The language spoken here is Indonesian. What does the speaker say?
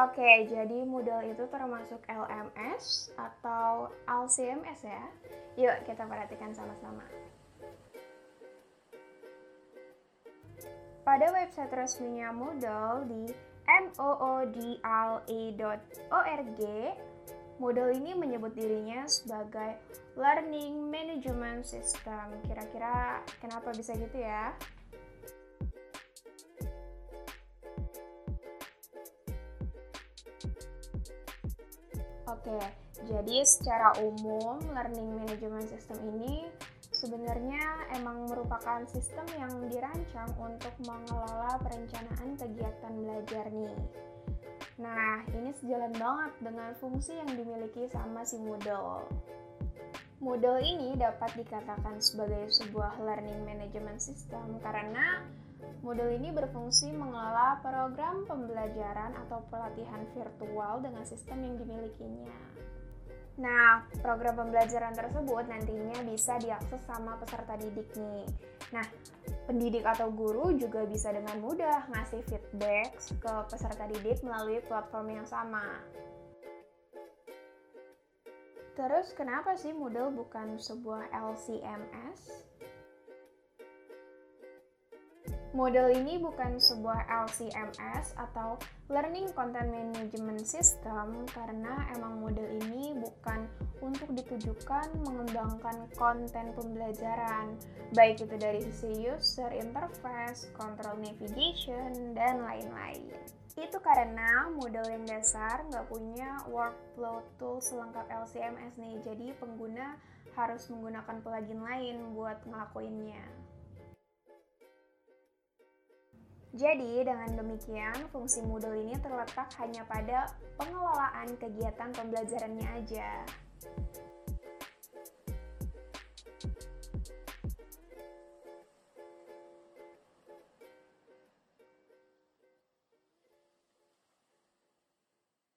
Oke, jadi Moodle itu termasuk LMS atau LCMS ya? Yuk kita perhatikan sama-sama. Pada website resminya Moodle di moodle.org, Moodle ini menyebut dirinya sebagai Learning Management System. Kira-kira kenapa bisa gitu ya? Oke, jadi secara umum learning management system ini sebenarnya emang merupakan sistem yang dirancang untuk mengelola perencanaan kegiatan belajar nih. Nah, ini sejalan banget dengan fungsi yang dimiliki sama si Moodle. Moodle ini dapat dikatakan sebagai sebuah learning management system karena Moodle ini berfungsi mengelola program pembelajaran atau pelatihan virtual dengan sistem yang dimilikinya. Nah, program pembelajaran tersebut nantinya bisa diakses sama peserta didik nih. Nah, pendidik atau guru juga bisa dengan mudah ngasih feedback ke peserta didik melalui platform yang sama. Terus kenapa sih Moodle bukan sebuah LCMS? Model ini bukan sebuah LCMS atau Learning Content Management System karena emang model ini bukan untuk ditujukan mengembangkan konten pembelajaran, baik itu dari sisi user interface, control navigation, dan lain-lain. Itu karena model yang dasar nggak punya workflow tool selengkap LCMS nih, jadi pengguna harus menggunakan plugin lain buat ngelakuinnya. Jadi, dengan demikian, fungsi Moodle ini terletak hanya pada pengelolaan kegiatan pembelajarannya aja.